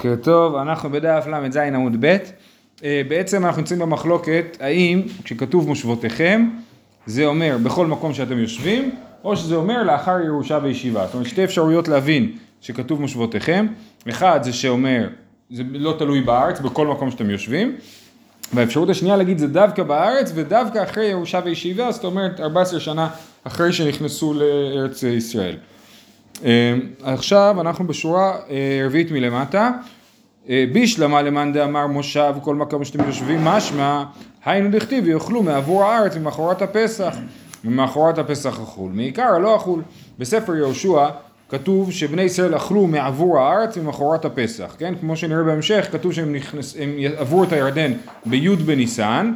בוקר טוב, אנחנו בדף ל"ז עמוד ב', אה, בעצם אנחנו נמצאים במחלוקת האם כשכתוב מושבותיכם זה אומר בכל מקום שאתם יושבים או שזה אומר לאחר ירושה וישיבה, זאת אומרת שתי אפשרויות להבין שכתוב מושבותיכם, אחד זה שאומר זה לא תלוי בארץ בכל מקום שאתם יושבים. והאפשרות השנייה להגיד זה דווקא בארץ ודווקא אחרי ירושה וישיבה, זאת אומרת 14 שנה אחרי שנכנסו לארץ ישראל. עכשיו אנחנו בשורה רביעית מלמטה, בישלמה למאן דאמר מושב כל מקום שאתם יושבים משמע היינו דכתיב ויאכלו מעבור הארץ ממחרת הפסח ומאחורת הפסח אכול, מעיקר לא אכול. בספר יהושע כתוב שבני ישראל אכלו מעבור הארץ ממחרת הפסח, כן? כמו שנראה בהמשך כתוב שהם נכנס, עברו את הירדן בי' בניסן,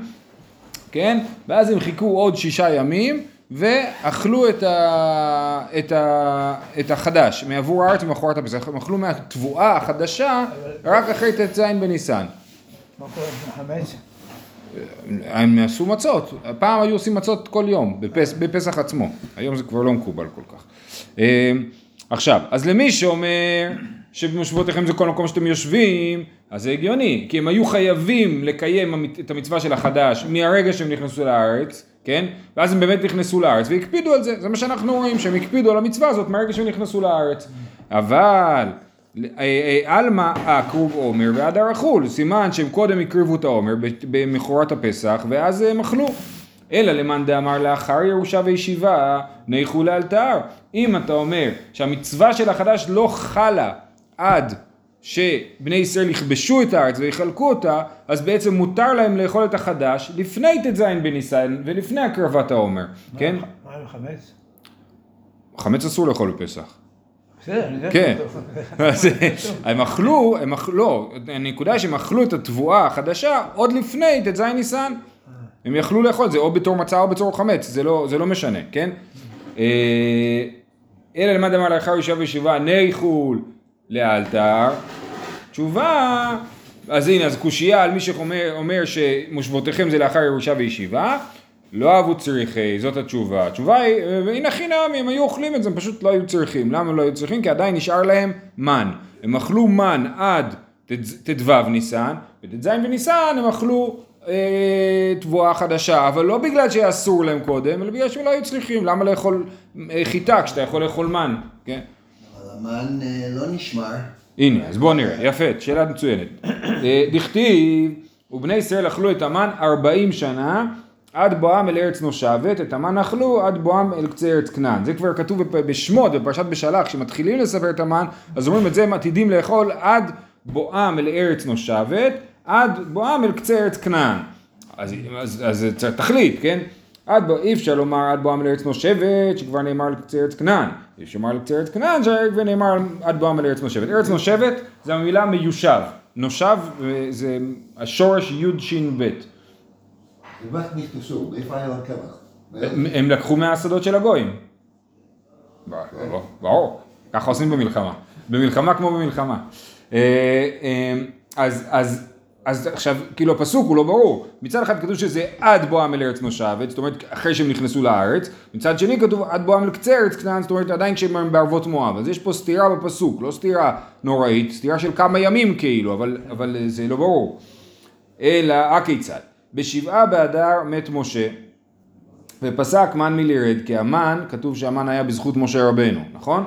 כן? ואז הם חיכו עוד שישה ימים ואכלו את, ה, את, ה, את החדש, מעבור הארץ ומאחורת הפסח, הם אכלו מהתבואה החדשה רק אחרי ט"ז בניסן. מה קורה? הם עשו מצות, פעם היו עושים מצות כל יום, בפס, בפסח עצמו, היום זה כבר לא מקובל כל כך. אה, עכשיו, אז למי שאומר שבמושבותיכם זה כל מקום שאתם יושבים, אז זה הגיוני, כי הם היו חייבים לקיים את המצווה של החדש מהרגע שהם נכנסו לארץ, כן? ואז הם באמת נכנסו לארץ והקפידו על זה, זה מה שאנחנו רואים, שהם הקפידו על המצווה הזאת מהרגע שהם נכנסו לארץ. אבל עלמא אקרוב עומר והדר אכול, סימן שהם קודם הקריבו את העומר במכורת הפסח ואז הם אכלו. אלא למאן דאמר לאחר ירושה וישיבה ניחו לאלתר. אם אתה אומר שהמצווה של החדש לא חלה עד שבני ישראל יכבשו את הארץ ויחלקו אותה, אז בעצם מותר להם לאכול את החדש לפני ט"ז בניסן ולפני הקרבת העומר, כן? מה עם חמץ? חמץ אסור לאכול בפסח. כן. אז הם אכלו, הם אכלו, לא, הנקודה שהם אכלו את התבואה החדשה עוד לפני ט"ז ניסן. הם יכלו לאכול את זה או בתור מצה או בתור חמץ, זה לא, זה לא משנה, כן? אה, אלא למד אמר לאחר יושב וישיבה ניחול לאלתר. תשובה, אז הנה, אז קושייה על מי שאומר שמושבותיכם זה לאחר ירושה וישיבה, לא אהבו צריכי, זאת התשובה. התשובה היא, והנה חינם, הם היו אוכלים את זה, הם פשוט לא היו צריכים. למה לא היו צריכים? כי עדיין נשאר להם מן. הם אכלו מן עד ט"ו ניסן, וט"ז בניסן הם אכלו אה, תבואה חדשה, אבל לא בגלל שאסור להם קודם, אלא בגלל שהם לא היו צריכים. למה לאכול אה, חיטה כשאתה יכול לאכול מן, כן? המן אה, לא נשמר. הנה, אז בואו נראה, יפה, שאלה מצוינת. אה, דכתיב, ובני ישראל אכלו את המן ארבעים שנה, עד בואם אל ארץ נושבת, את המן אכלו עד בואם אל קצה ארץ כנען. זה כבר כתוב בשמות, בפרשת בשלח, כשמתחילים לספר את המן, אז אומרים את זה הם עתידים לאכול עד בואם אל ארץ נושבת, עד בואם אל קצה ארץ כנען. אז, אז, אז צריך תכלית, כן? עד בוא, אי אפשר לומר עד בואם אל ארץ נושבת, שכבר נאמר על קצה ארץ כנען. אי אפשר לומר על קצה ארץ כנען, שכבר נאמר עד בואם אל ארץ נושבת. ארץ נושבת זה המילה מיושב. נושב אה, זה השורש י' ש' ב'. ומה נכנסו? מאיפה היה להם קמח? הם לקחו מהשדות של הגויים. ברור, ברור, ככה עושים במלחמה. במלחמה כמו במלחמה. אה, אה, אז, אז, עכשיו, כאילו הפסוק הוא לא ברור. מצד אחד כתוב שזה עד בואם אל ארץ נושבת, זאת אומרת אחרי שהם נכנסו לארץ. מצד שני כתוב עד בואם אל קצה ארץ כנען, זאת אומרת עדיין כשהם בערבות מואב. אז יש פה סתירה בפסוק, לא סתירה נוראית, סתירה של כמה ימים כאילו, אבל, אבל זה לא ברור. אלא הכיצד? בשבעה באדר מת משה. ופסק מן מלירד, כי המן, כתוב שהמן היה בזכות משה רבנו, נכון?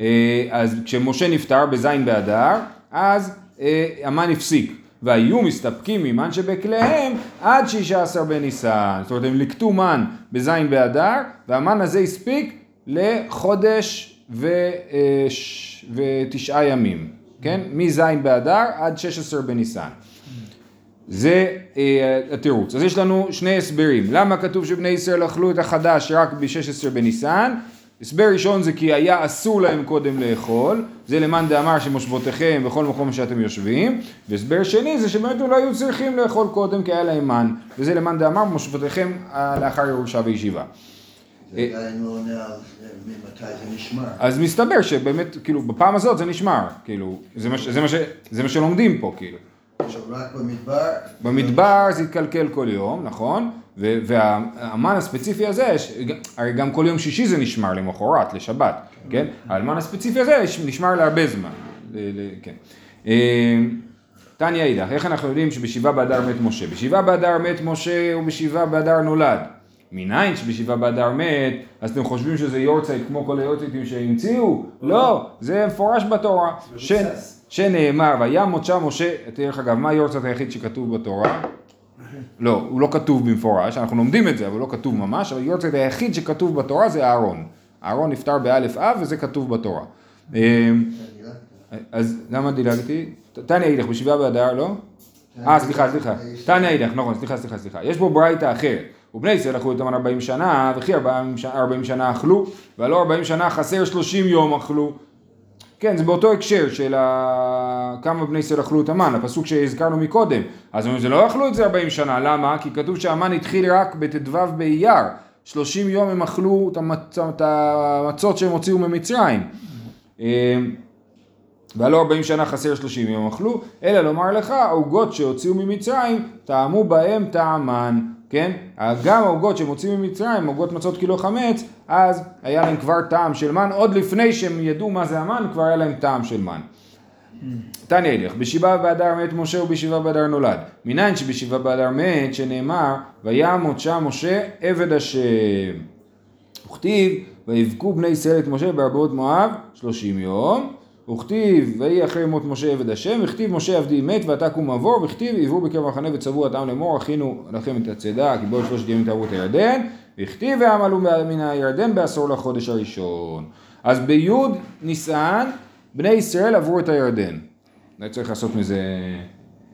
אה, אז כשמשה נפטר בזין באדר, אז אה, המן הפסיק. והיו מסתפקים ממן שבכליהם עד שישה עשר בניסן. זאת אומרת, הם ליקטו מן בזין באדר, והמן הזה הספיק לחודש ו, אה, ותשעה ימים, כן? מזין באדר עד שש עשר בניסן. זה אה, התירוץ. אז יש לנו שני הסברים. למה כתוב שבני ישראל אכלו את החדש רק ב-16 בניסן? הסבר ראשון זה כי היה אסור להם קודם לאכול, זה למאן דאמר שמושבותיכם בכל מקום שאתם יושבים, והסבר שני זה שבאמת הם לא היו צריכים לאכול קודם כי היה להם מן, וזה למאן דאמר מושבותיכם אה, לאחר ירושה וישיבה. עדיין לא נשמר. אז מסתבר שבאמת, כאילו, בפעם הזאת זה נשמר, כאילו, זה מה, ש- זה מה, ש- זה מה שלומדים פה, כאילו. עכשיו רק במדבר. במדבר זה יתקלקל כל יום, נכון? והמן הספציפי הזה, הרי גם כל יום שישי זה נשמר למחרת, לשבת, כן? האלמן הספציפי הזה נשמר להרבה זמן, כן. אה, תניא אידך, איך אנחנו יודעים שבשבעה באדר מת משה? בשבעה באדר מת משה ובשבעה באדר נולד. מניין שבשבעה באדר מת, אז אתם חושבים שזה יורצייט כמו כל היורצייטים שהמציאו? לא, זה מפורש בתורה. שנאמר, וימות שם משה, דרך אגב, מה היורצייט היחיד שכתוב בתורה? לא, הוא לא כתוב במפורש, אנחנו לומדים את זה, אבל לא כתוב ממש, אבל יורצייט היחיד שכתוב בתורה זה אהרון. אהרון נפטר באלף אב וזה כתוב בתורה. אה, אז למה דילגתי? תניא אידך בשבעה באדר, לא? אה, סליחה, סליחה. תניא אידך, נכון, סליחה, סליחה, סליחה. יש פה ברייתא אחרת. ובני ישראל אכלו איתם 40 שנה, וכי 40 ש- 40 שנה אכלו, והלא 40 שנה חסר 30 יום אכלו. כן, זה באותו הקשר של ה... כמה בני ישראל אכלו את המן, הפסוק שהזכרנו מקודם. אז אומרים, זה לא אכלו את זה 40 שנה, למה? כי כתוב שהמן התחיל רק בט"ו באייר. 30 יום הם אכלו את המצ- את המצות שהם הוציאו ממצרים. אה, והלא 40 שנה חסר 30 יום אכלו, אלא לומר לך, העוגות שהוציאו ממצרים, טעמו בהם טעמן, כן? גם העוגות הוציאו ממצרים, עוגות מצות קילו חמץ, אז היה להם כבר טעם של מן, עוד לפני שהם ידעו מה זה המן, כבר היה להם טעם של מן. תניא ילך, בשבעה באדר מת משה ובשבעה באדר נולד. מניין שבשבעה באדר מת, שנאמר, וימות שם משה עבד השם. וכתיב, ויבכו בני ישראל את משה בארבעות מואב שלושים יום, וכתיב, ויהי אחרי מות משה עבד השם, וכתיב משה עבדי מת ואתה קום עבור, וכתיב עברו בקרב המחנה וצבו את העם לאמור, הכינו לכם את הצידה, כי בעוד שלושת ימים תעברו את הירדן, וכתיב העם עלו מן הירדן בעשור לחודש הראשון. אז בי' ניסן, בני ישראל עברו את הירדן. אולי צריך לעשות מזה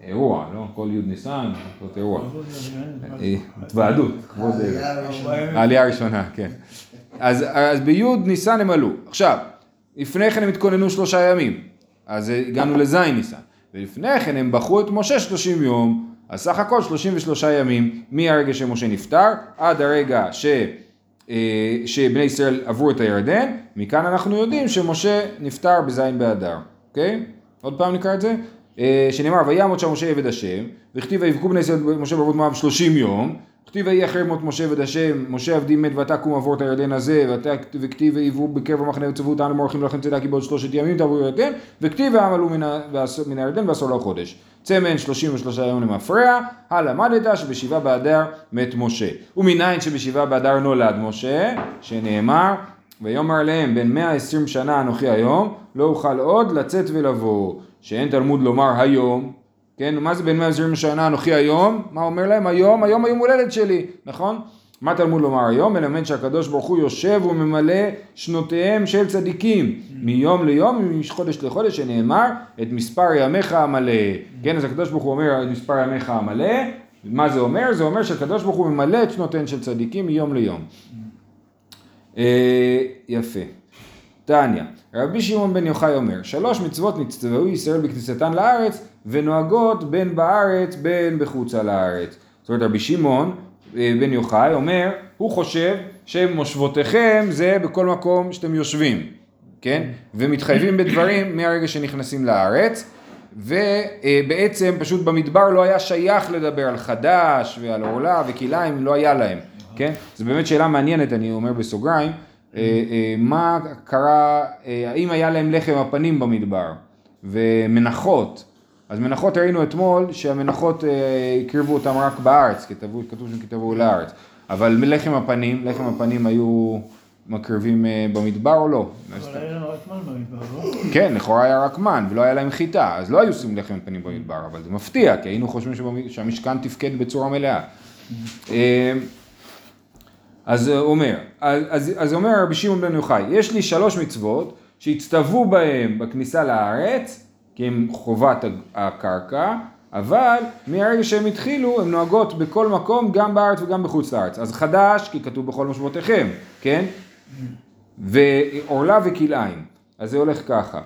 אירוע, לא? כל י' ניסן, לעשות אירוע. התוועדות, כבוד... העלייה הראשונה. כן. אז, אז בי' ניסן הם עלו. עכשיו, לפני כן הם התכוננו שלושה ימים, אז הגענו לז' ניסן. ולפני כן הם בחרו את משה 30 יום, אז סך הכל 33 ימים מהרגע שמשה נפטר עד הרגע ש, אה, שבני ישראל עברו את הירדן, מכאן אנחנו יודעים שמשה נפטר בז' באדר, אוקיי? עוד פעם נקרא את זה. אה, שנאמר וימות שם משה עבד השם, וכתיב ויבכו בני ישראל משה בעבוד מואב 30 יום, כתיב ויהי אחרי מות משה עבד השם, משה עבדי מת ואתה קום עבור את הירדן הזה, וכתיב ויבואו בקרב המחנה וצבו אותנו מורחים לכם צדקה כי בעוד שלושת ימים תעברו הירדן, וכתיב העם עלו מן הירדן בעשור לחודש. צמן שלושים ושלושה יום למפרע, הלמדת שבשבעה באדר מת משה. ומניין שבשבעה באדר נולד משה, שנאמר ויאמר להם בן מאה עשרים שנה אנוכי היום, לא אוכל עוד לצאת ולבוא. שאין תלמוד לומר היום, כן, מה זה מאה עשרים שנה אנוכי היום? מה אומר להם? היום, היום היום הולדת שלי, נכון? מה תלמוד לומר היום? מלמד שהקדוש ברוך הוא יושב וממלא שנותיהם של צדיקים מיום ליום, מחודש לחודש, שנאמר את מספר ימיך המלא. כן, אז הקדוש ברוך הוא אומר את מספר ימיך המלא, מה זה אומר? זה אומר שהקדוש ברוך הוא ממלא את שנותיהם של צדיקים מיום ליום. אה, יפה. תניא, רבי שמעון בן יוחאי אומר, שלוש מצוות נצטוו ישראל בכניסתן לארץ, ונוהגות בין בארץ בין בחוצה לארץ. זאת אומרת, רבי שמעון אה, בן יוחאי אומר, הוא חושב שמושבותיכם זה בכל מקום שאתם יושבים, כן? ומתחייבים בדברים מהרגע שנכנסים לארץ, ובעצם פשוט במדבר לא היה שייך לדבר על חדש ועל עורלה וכלאיים, לא היה להם, כן? זו באמת שאלה מעניינת, אני אומר בסוגריים. אה, אה, מה קרה, אה, האם היה להם לחם הפנים במדבר ומנחות, אז מנחות ראינו אתמול שהמנחות הקריבו אותם רק בארץ, כתבו, כתוב שם כתבו לארץ, אבל לחם הפנים, לחם הפנים היו מקריבים במדבר או לא? אבל היה לנו רק מן במדבר, לא? כן, לכאורה היה רק מן ולא היה להם חיטה, אז לא היו עושים לחם פנים במדבר, אבל זה מפתיע, כי היינו חושבים שהמשכן תפקד בצורה מלאה. אה, אז הוא אומר, אז, אז, אז אומר רבי שמעון בן יוחאי, יש לי שלוש מצוות שהצטוו בהם בכניסה לארץ, כי הם חובת הקרקע, אבל מהרגע שהם התחילו, הן נוהגות בכל מקום, גם בארץ וגם בחוץ לארץ. אז חדש, כי כתוב בכל מושבותיכם, כן? ועורלה וכלאיים. אז זה הולך ככה.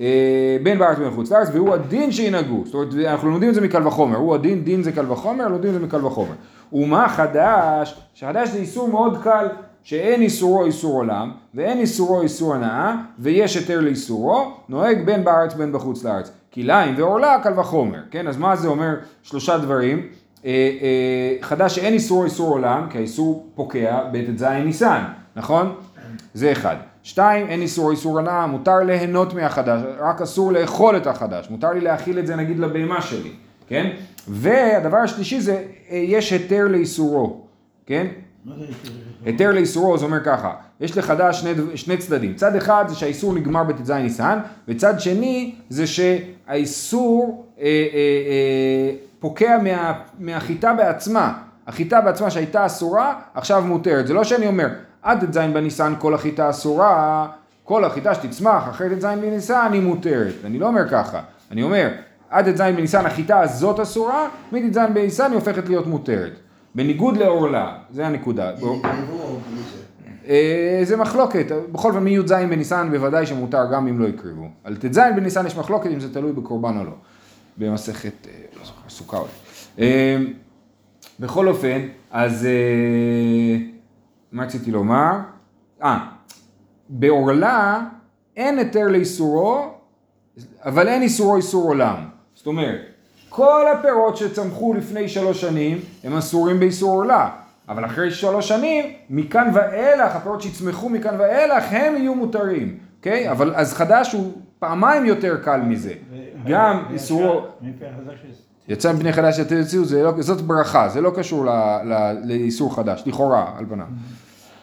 אה, בין בארץ ובין בחוץ לארץ, והוא הדין שינהגו. זאת אומרת, אנחנו לומדים את זה מקל וחומר. הוא הדין, דין זה קל וחומר, לומדים את זה מקל וחומר. ומה חדש? שחדש זה איסור מאוד קל, שאין איסורו איסור עולם, ואין איסורו איסור הנאה, ויש היתר לאיסורו, נוהג בין בארץ בין בחוץ לארץ. כלאיים ועורלה קל וחומר, כן? אז מה זה אומר? שלושה דברים. אה, אה, חדש שאין איסורו איסור עולם, כי האיסור פוקע בט"ז ניסן, נכון? זה אחד. שתיים, אין איסור איסור הנאה, מותר ליהנות מהחדש, רק אסור לאכול את החדש, מותר לי להאכיל את זה נגיד לבהמה שלי, כן? והדבר השלישי זה, אה, יש היתר לאיסורו, כן? היתר? לאיסורו זה אומר ככה, יש לחדש שני, שני צדדים, צד אחד זה שהאיסור נגמר בט"ז ניסן, וצד שני זה שהאיסור אה, אה, אה, פוקע מה, מהחיטה בעצמה, החיטה בעצמה שהייתה אסורה, עכשיו מותרת, זה לא שאני אומר, עד ט"ז בניסן כל החיטה אסורה, כל החיטה שתצמח אחרי ט"ז בניסן היא מותרת, אני לא אומר ככה, אני אומר, עד ט"ז בניסן החיטה הזאת אסורה, מט"ז בניסן היא הופכת להיות מותרת. בניגוד לעורלה, זה הנקודה. זה? אה, זה מחלוקת, בכל אופן מי"ז בניסן בוודאי שמותר גם אם לא יקריבו. על ט"ז בניסן יש מחלוקת אם זה תלוי בקורבן או לא. במסכת, אה, לא זוכר, סוכה אולי. אה, בכל אופן, אז מה רציתי לומר? אה, בעורלה אין היתר לאיסורו, אבל אין איסורו איסור עולם. זאת אומרת, כל הפירות שצמחו לפני שלוש שנים הם אסורים באיסור עורלה. אבל אחרי שלוש שנים, מכאן ואילך, הפירות שיצמחו מכאן ואילך, הם יהיו מותרים, אוקיי? אבל אז חדש הוא פעמיים יותר קל מזה. גם איסורו, מפי החזק של... יצא מפני חדש שתוציאו, זה לא, זאת ברכה, זה לא קשור ל, ל, לאיסור חדש, לכאורה, על פניו.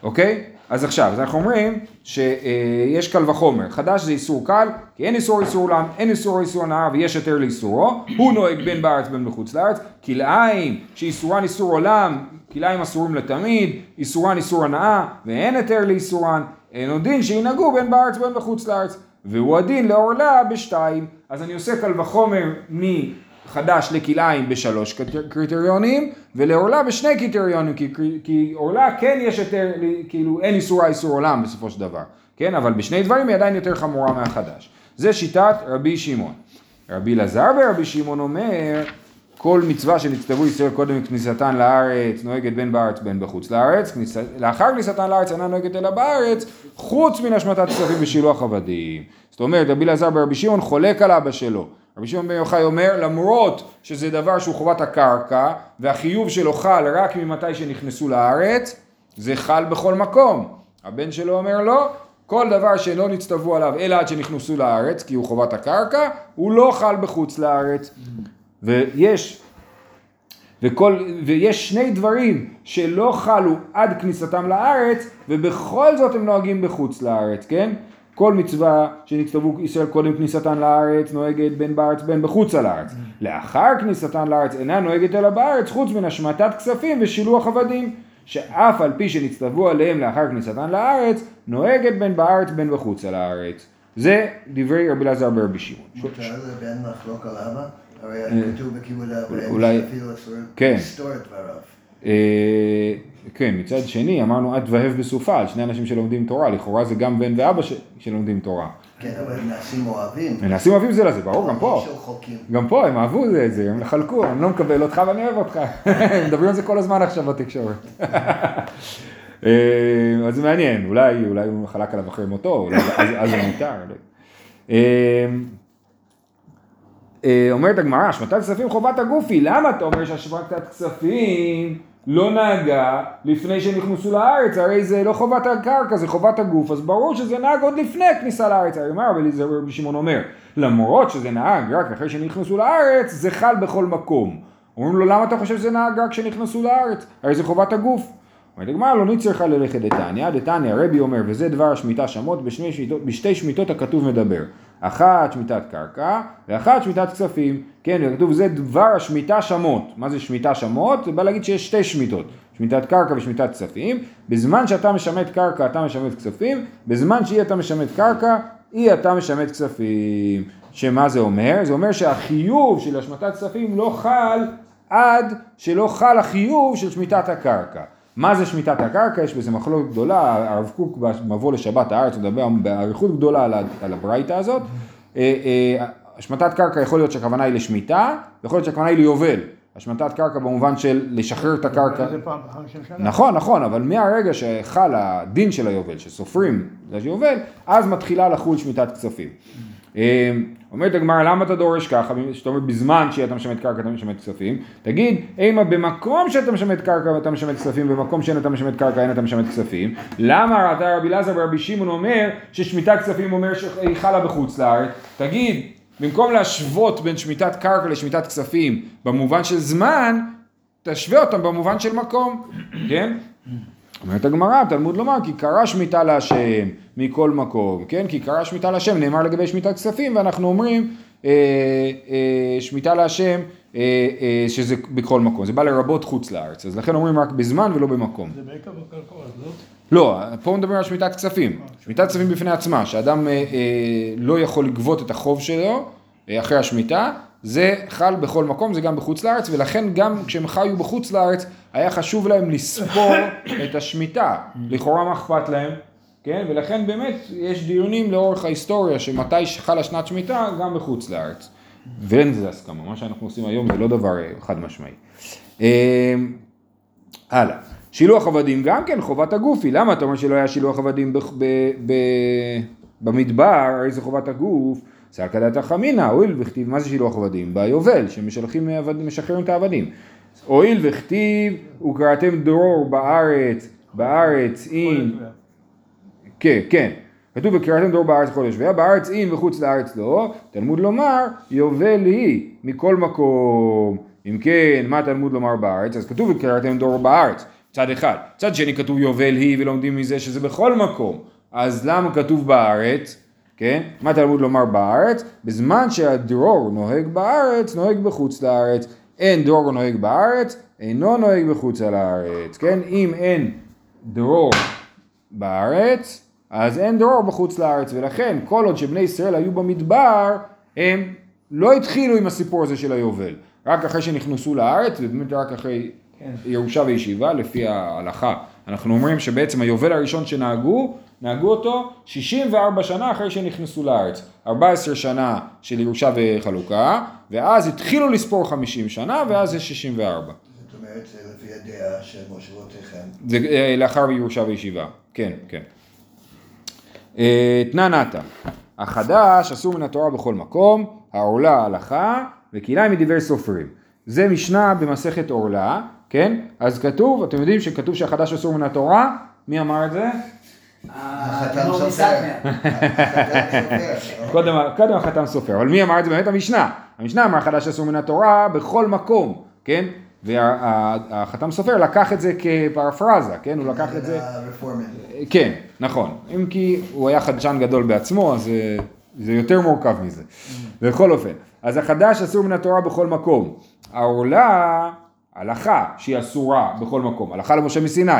אוקיי? אז עכשיו, אז אנחנו אומרים שיש קל וחומר, חדש זה איסור קל, כי אין איסור איסור עולם, אין איסור איסור הנאה ויש היתר לאיסורו, הוא נוהג בין בארץ בין בחוץ לארץ, כלאיים שאיסורן איסור עולם, כלאיים אסורים לתמיד, איסורן איסור הנאה ואין היתר לאיסורן, אין עוד דין שינהגו בין בארץ בין בחוץ לארץ, והוא הדין לעורלה בשתיים, אז אני עושה קל וחומר מחדש לכלאיים בשלוש קריטר- קריטריונים, ולעורלה בשני קריטריונים, כי, כי עורלה כן יש יותר, כאילו אין איסורה איסור עולם בסופו של דבר, כן? אבל בשני דברים היא עדיין יותר חמורה מהחדש. זה שיטת רבי שמעון. רבי אלעזר ורבי שמעון אומר, כל מצווה שנצטוו ישראל קודם כניסתן לארץ נוהגת בין בארץ בין בחוץ לארץ, כניסה, לאחר כניסתן לארץ אינה נוהגת אלא בארץ, חוץ מן השמטת כספים ושילוח עבדים. זאת אומרת, רבי אלעזר ברבי שמעון חולק על אבא שלו. רבי שמעון בן יוחאי אומר, למרות שזה דבר שהוא חובת הקרקע, והחיוב שלו חל רק ממתי שנכנסו לארץ, זה חל בכל מקום. הבן שלו אומר לא, כל דבר שלא נצטוו עליו אלא עד שנכנסו לארץ, כי הוא חובת הקרקע, הוא לא חל בחוץ לארץ. ויש, וכל, ויש שני דברים שלא חלו עד כניסתם לארץ, ובכל זאת הם נוהגים בחוץ לארץ, כן? כל מצווה שנצטוו ישראל קודם כניסתן לארץ נוהגת בין בארץ בין בחוץ לארץ. לאחר כניסתן לארץ אינה נוהגת אלא בארץ חוץ מן השמטת כספים ושילוח עבדים. שאף על פי שנצטוו עליהם לאחר כניסתן לארץ, נוהגת בין בארץ בין בחוץ לארץ. זה דברי רבי אלעזר ברבי שמעון. מותר לבן לחלוק על אבא? הרי אה, כתוב בכיבוד אב, אולי- אפילו אסור כן. לסתור את דבריו. אה, כן, מצד שני אמרנו את והב בסופה על שני אנשים שלומדים תורה, לכאורה זה גם בן ואבא ש- שלומדים תורה. כן, אבל הם נעשים אוהבים. מנסים אוהבים זה לזה, ברור, גם פה. גם פה הם אהבו זה את זה, הם חלקו, אני לא מקבל אותך ואני אוהב אותך. הם מדברים על זה כל הזמן עכשיו בתקשורת. אה, אז זה מעניין, אולי, אולי הוא חלק עליו אחרי מותו, אז, אז זה מותר. לא יודע. אה, אה, אומרת הגמרא, השמטת כספים חובת הגופי, למה אתה אומר שהשמטת כספים לא נהגה לפני שנכנסו לארץ, הרי זה לא חובת הקרקע, זה חובת הגוף, אז ברור שזה נהג עוד לפני הכניסה לארץ, הרי מה רבי שמעון אומר, למרות שזה נהג רק אחרי שנכנסו לארץ, זה חל בכל מקום. אומרים לו, למה אתה חושב שזה נהג רק כשנכנסו לארץ? הרי זה חובת הגוף. אומרת הגמרא לא נצטרכה ללכת דתניא, דתניא רבי אומר וזה דבר השמיטה שמות בשתי שמיטות הכתוב מדבר. אחת שמיטת קרקע ואחת שמיטת כספים, כן, וכתוב זה דבר השמיטה שמות. מה זה שמיטה שמות? זה בא להגיד שיש שתי שמיטות, שמיטת קרקע ושמיטת כספים. בזמן שאתה משמט קרקע אתה משמט כספים, בזמן שהיא אתה משמט קרקע, היא אתה משמט כספים. שמה זה אומר? זה אומר שהחיוב של השמטת כספים לא חל עד שלא חל החיוב של שמיטת הקרקע. מה זה שמיטת הקרקע? יש בזה מחלוקת גדולה, הרב קוק במבוא לשבת הארץ מדבר באריכות גדולה על על הברייתא הזאת. אה, אה, השמטת קרקע יכול להיות שהכוונה היא לשמיטה, ויכול להיות שהכוונה היא ליובל. השמטת קרקע במובן של לשחרר את הקרקע. נכון, נכון, אבל מהרגע שחל הדין של היובל, שסופרים ליובל, אז מתחילה לחול שמיטת כספים. אה, אומרת הגמרא, למה אתה דורש ככה? זאת אומרת, בזמן שאתה משמט קרקע אתה משמט כספים, תגיד, אימה במקום שאתה משמט קרקע ואתה משמט כספים, במקום שאין אתה משמט קרקע אין אתה משמט כספים, למה אתה רבי אלעזר ורבי שמעון אומר ששמיטת כספים אומר שהיא חלה בחוץ לארץ? תגיד, במקום להשוות בין שמיטת קרקע לשמיטת כספים במובן של זמן, תשווה אותם במובן של מקום, כן? אומרת הגמרא, תלמוד לומר, כי קרא שמיטה להשם מכל מקום, כן? כי קרא שמיטה להשם נאמר לגבי שמיטת כספים, ואנחנו אומרים אה, אה, שמיטה להשם אה, אה, שזה בכל מקום, זה בא לרבות חוץ לארץ, אז לכן אומרים רק בזמן ולא במקום. זה בעיקר בקרקעות, לא? לא, פה מדברים על שמיטת כספים, שמיטת כספים בפני עצמה, שאדם אה, אה, לא יכול לגבות את החוב שלו אה, אחרי השמיטה, זה חל בכל מקום, זה גם בחוץ לארץ, ולכן גם כשהם חיו בחוץ לארץ, היה חשוב להם לספור את השמיטה. לכאורה מה אכפת להם? כן, ולכן באמת יש דיונים לאורך ההיסטוריה שמתי חלה שנת שמיטה גם בחוץ לארץ. ואין לזה הסכמה, מה שאנחנו עושים היום זה לא דבר אה, חד משמעי. אה, הלאה. שילוח עבדים גם כן חובת הגופי, למה אתה אומר שלא היה שילוח עבדים במדבר, הרי זה חובת הגוף, סלקא דתא חמינא, הואיל וכתיב, מה זה שילוח עבדים? ביובל, שמשלחים משחררים את העבדים. הואיל וכתיב, וקראתם דרור בארץ, בארץ אין, כן, כן. כתוב וקראתם דור בארץ כל יושביה, בארץ אין וחוץ לארץ לא, תלמוד לומר יובל היא מכל מקום. אם כן, מה תלמוד לומר בארץ? אז כתוב וקראתם דור בארץ, צד אחד. צד שני כתוב יובל היא ולומדים מזה שזה בכל מקום. אז למה כתוב בארץ? כן? מה תלמוד לומר בארץ? בזמן שהדרור נוהג בארץ, נוהג בחוץ לארץ. אין דרור נוהג בארץ, אינו נוהג בחוץ לארץ. כן? אם אין דרור בארץ, אז אין דרור בחוץ לארץ, ולכן כל עוד שבני ישראל היו במדבר, הם לא התחילו עם הסיפור הזה של היובל. רק אחרי שנכנסו לארץ, ובאמת רק אחרי כן. ירושה וישיבה, לפי ההלכה. אנחנו אומרים שבעצם היובל הראשון שנהגו, נהגו אותו 64 שנה אחרי שנכנסו לארץ. 14 שנה של ירושה וחלוקה, ואז התחילו לספור 50 שנה, ואז זה 64. זאת אומרת, זה לפי הדעה של מושבותיכם. זה אה, לאחר ירושה וישיבה, כן, כן. אה, תנא נתא, החדש אסור מן התורה בכל מקום, העורלה הלכה וכלאיים מדברי סופרים. זה משנה במסכת עורלה, כן? אז כתוב, אתם יודעים שכתוב שהחדש אסור מן התורה? מי אמר את זה? החתן האדמו"ר סופר. קודם, החתם סופר, אבל מי אמר את זה באמת? המשנה. המשנה אמר חדש אסור מן התורה בכל מקום, כן? והחתם סופר לקח את זה כפרפרזה, כן? הוא לקח את זה... כן, נכון. אם כי הוא היה חדשן גדול בעצמו, אז אה, זה יותר מורכב מזה. בכל אופן, אז החדש אסור מן התורה בכל מקום. העורלה, הלכה שהיא אסורה בכל מקום, הלכה למשה מסיני.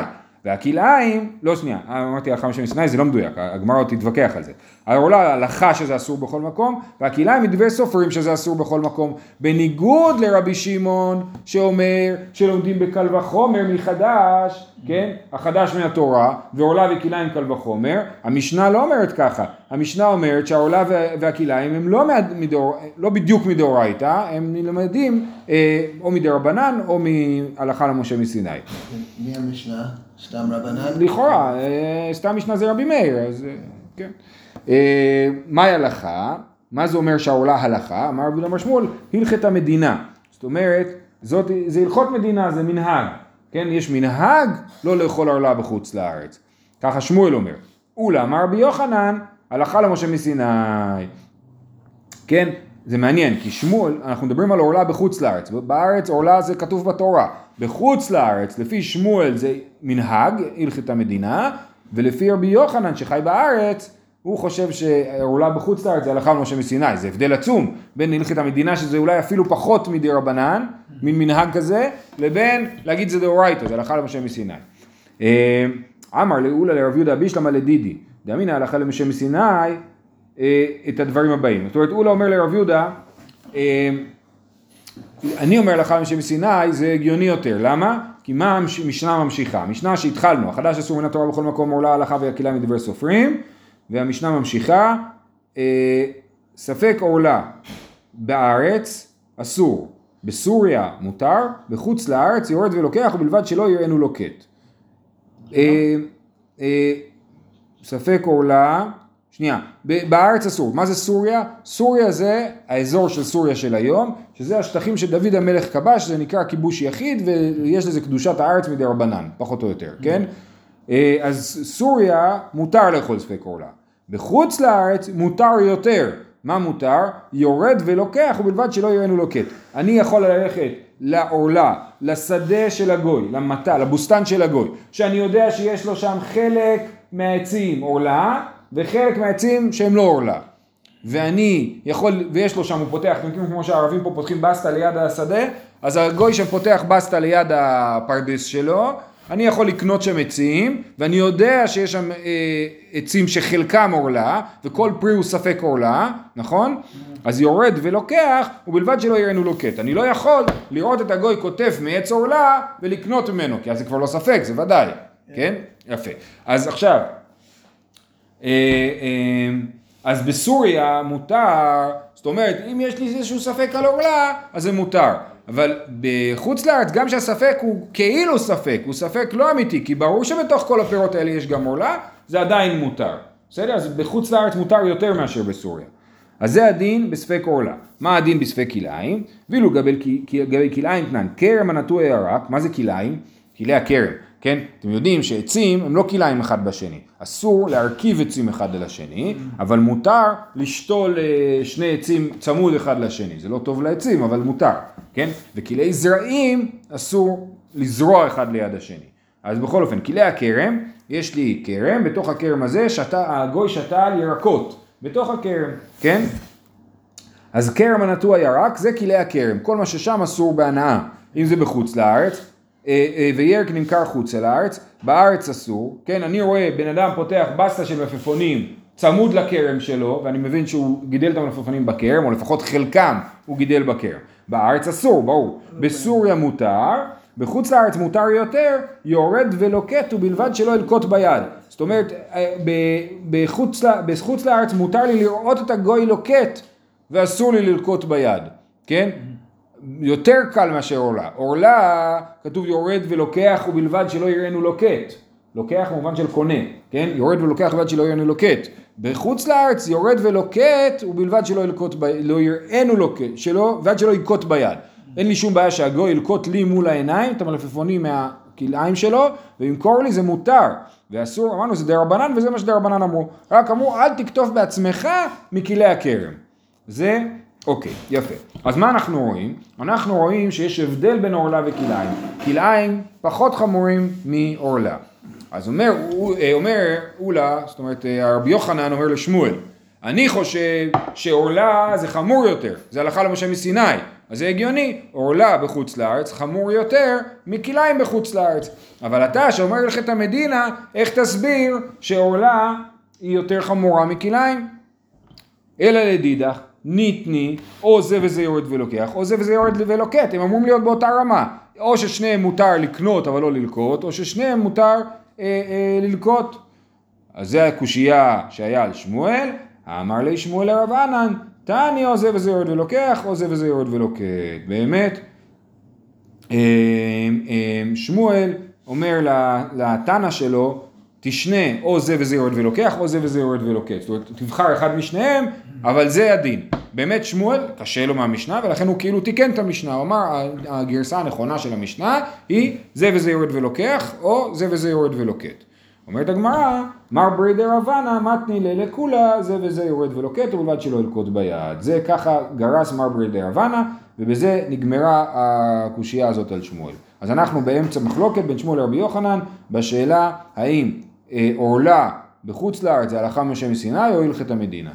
והכלאיים, לא שנייה, אמרתי הלכה למשה מסיני, זה לא מדויק, הגמרא עוד תתווכח על זה. העורלה, הלכה שזה אסור בכל מקום, והכלאיים מדברי סופרים שזה אסור בכל מקום. בניגוד לרבי שמעון, שאומר שלומדים בקל וחומר מחדש, כן? החדש מהתורה, ועורלה וכלאיים קל וחומר. המשנה לא אומרת ככה, המשנה אומרת שהעורלה וה- והכלאיים הם לא, מדור, לא בדיוק מדאורייתא, הם נלמדים אה, או מדרבנן או מהלכה למשה מסיני. מי המשנה? סתם רבנן? לכאורה, אה, סתם משנה זה רבי מאיר, אז אה, כן. מהי הלכה? מה זה אומר שהעולה הלכה? אמר רבי אמר שמואל, הלכת המדינה. זאת אומרת, זאת, זה הלכות מדינה, זה מנהג. כן, יש מנהג לא לאכול עורלה בחוץ לארץ. ככה שמואל אומר. אולה, אמר רבי יוחנן, הלכה למשה מסיני. כן, זה מעניין, כי שמואל, אנחנו מדברים על עורלה בחוץ לארץ, בארץ עורלה זה כתוב בתורה, בחוץ לארץ, לפי שמואל זה מנהג, הלכת המדינה, ולפי רבי יוחנן שחי בארץ, הוא חושב שעורלה בחוץ לארץ זה הלכה למשה מסיני, זה הבדל עצום בין הלכת המדינה שזה אולי אפילו פחות מדי רבנן, מין מנהג כזה, לבין להגיד זה דאורייתא, זה הלכה למשה מסיני. אה, אמר לאולה לרב יהודה בישלמה לדידי, דאמינא הלכה למשה מסיני, אה, את הדברים הבאים. זאת אומרת, אולה אומר לרב יהודה, אה, אני אומר לך למשה מסיני זה הגיוני יותר, למה? כי מה המשנה ממשיכה? המשנה שהתחלנו, החדש אסור מן התורה בכל מקום עולה הלכה והקהילה מדברי סופרים, והמשנה ממשיכה, אה, ספק עורלה בארץ אסור, בסוריה מותר, בחוץ לארץ יורד ולוקח ובלבד שלא יראינו לוקט. ספק עורלה שנייה, בארץ אסור, מה זה סוריה? סוריה זה האזור של סוריה של היום, שזה השטחים שדוד המלך כבש, זה נקרא כיבוש יחיד, ויש לזה קדושת הארץ מדי רבנן, פחות או יותר, כן? אה, אז סוריה מותר לאכול ספק עורלה. בחוץ לארץ מותר יותר. מה מותר? יורד ולוקח ובלבד שלא יראנו לוקט. אני יכול ללכת לעורלה, לשדה של הגוי, למטע, לבוסתן של הגוי, שאני יודע שיש לו שם חלק מהעצים עורלה וחלק מהעצים שהם לא עורלה. ואני יכול, ויש לו שם, הוא פותח, אתם מכירים כמו שהערבים פה פותחים בסטה ליד השדה, אז הגוי שפותח בסטה ליד הפרדס שלו, אני יכול לקנות שם עצים, ואני יודע שיש שם אה, עצים שחלקם עורלה, וכל פרי הוא ספק עורלה, נכון? אז יורד ולוקח, ובלבד שלא יראינו לוקט. אני לא יכול לראות את הגוי קוטף מעץ עורלה ולקנות ממנו, כי אז זה כבר לא ספק, זה ודאי, כן? יפה. אז עכשיו, אה, אה, אז בסוריה מותר, זאת אומרת, אם יש לי איזשהו ספק על עורלה, אז זה מותר. אבל בחוץ לארץ, גם שהספק הוא כאילו ספק, הוא ספק לא אמיתי, כי ברור שבתוך כל הפירות האלה יש גם עורלה, זה עדיין מותר. בסדר? אז בחוץ לארץ מותר יותר מאשר בסוריה. אז זה הדין בספק עורלה. מה הדין בספק כלאיים? ואילו לגבי כלאיים תנן, כרם הנטוע ירק, מה זה כלאיים? כלי הכרם, כן? אתם יודעים שעצים הם לא כלאיים אחד בשני. אסור להרכיב עצים אחד על השני, אבל מותר לשתול אה, שני עצים צמוד אחד לשני. זה לא טוב לעצים, אבל מותר, כן? וכלי זרעים אסור לזרוע אחד ליד השני. אז בכל אופן, כלי הכרם, יש לי כרם, בתוך הכרם הזה שתה, הגוי שתה על ירקות, בתוך הכרם, כן? אז כרם הנטוע ירק זה כלי הכרם, כל מה ששם אסור בהנאה, אם זה בחוץ לארץ, וירק נמכר חוצה לארץ, בארץ אסור, כן, אני רואה בן אדם פותח בסטה של מלפפונים צמוד לכרם שלו, ואני מבין שהוא גידל את המלפפונים בכרם, או לפחות חלקם הוא גידל בכרם. בארץ אסור, ברור. בסוריה מותר, בחוץ לארץ מותר יותר, יורד ולוקט ובלבד שלא ילקוט ביד. זאת אומרת, אה, בחוץ, בחוץ לארץ מותר לי לראות את הגוי לוקט, ואסור לי ללקוט ביד, כן? יותר קל מאשר עורלה. עורלה, כתוב יורד ולוקח ובלבד שלא יראינו לוקט. לוקח במובן של קונה, כן? יורד ולוקח ובלבד שלא יראינו לוקט. בחוץ לארץ יורד ולוקט ובלבד שלא ילקוט, ב... לא יראינו לוקט, שלא, ועד שלא ילקוט ביד. אין לי שום בעיה שהגוי ילקוט לי מול העיניים את המלפפונים מהכלאיים שלו וימכור לי זה מותר. ואסור, אמרנו זה דה רבנן וזה מה שדה רבנן אמרו. רק אמרו אל תקטוף בעצמך מכלי הכרם. זה אוקיי, יפה. אז מה אנחנו רואים? אנחנו רואים שיש הבדל בין עורלה וכלאיים. כלאיים פחות חמורים מעורלה. אז אומר, אה, אומר אולה, זאת אומרת אה, הרבי יוחנן אומר לשמואל, אני חושב שעורלה זה חמור יותר, זה הלכה למשה מסיני, אז זה הגיוני, עורלה בחוץ לארץ חמור יותר מכלאיים בחוץ לארץ. אבל אתה שאומר לך את המדינה, איך תסביר שעורלה היא יותר חמורה מכלאיים? אלא לדידך, ניתני, או זה וזה יורד ולוקח, או זה וזה יורד ולוקט, הם אמורים להיות באותה רמה. או ששניהם מותר לקנות אבל לא ללקוט, או ששניהם מותר אה, אה, ללקוט. אז זה הקושייה שהיה על שמואל, אמר לי שמואל לרב ענן, תעני או זה וזה יורד ולוקח, או זה וזה יורד ולוקט. באמת, אה, אה, שמואל אומר לתנא שלו, תשנה או זה וזה יורד ולוקח, או זה וזה יורד ולוקח. זאת אומרת, תבחר אחד משניהם, אבל זה הדין. באמת שמואל, קשה לו מהמשנה, ולכן הוא כאילו תיקן את המשנה. הוא אמר, הגרסה הנכונה של המשנה היא זה וזה יורד ולוקח, או זה וזה יורד ולוקט. אומרת הגמרא, מר ברי דרבנה מתני ללקולה, זה וזה יורד ולוקט, ובלבד שלא ילקוט ביד. זה ככה גרס מר ברי דרבנה, ובזה נגמרה הקושייה הזאת על שמואל. אז אנחנו באמצע מחלוקת בין שמואל לרבי יוחנן, בשאלה האם עורלה בחוץ לארץ זה הלכה משה מסיני או הלכת המדינה.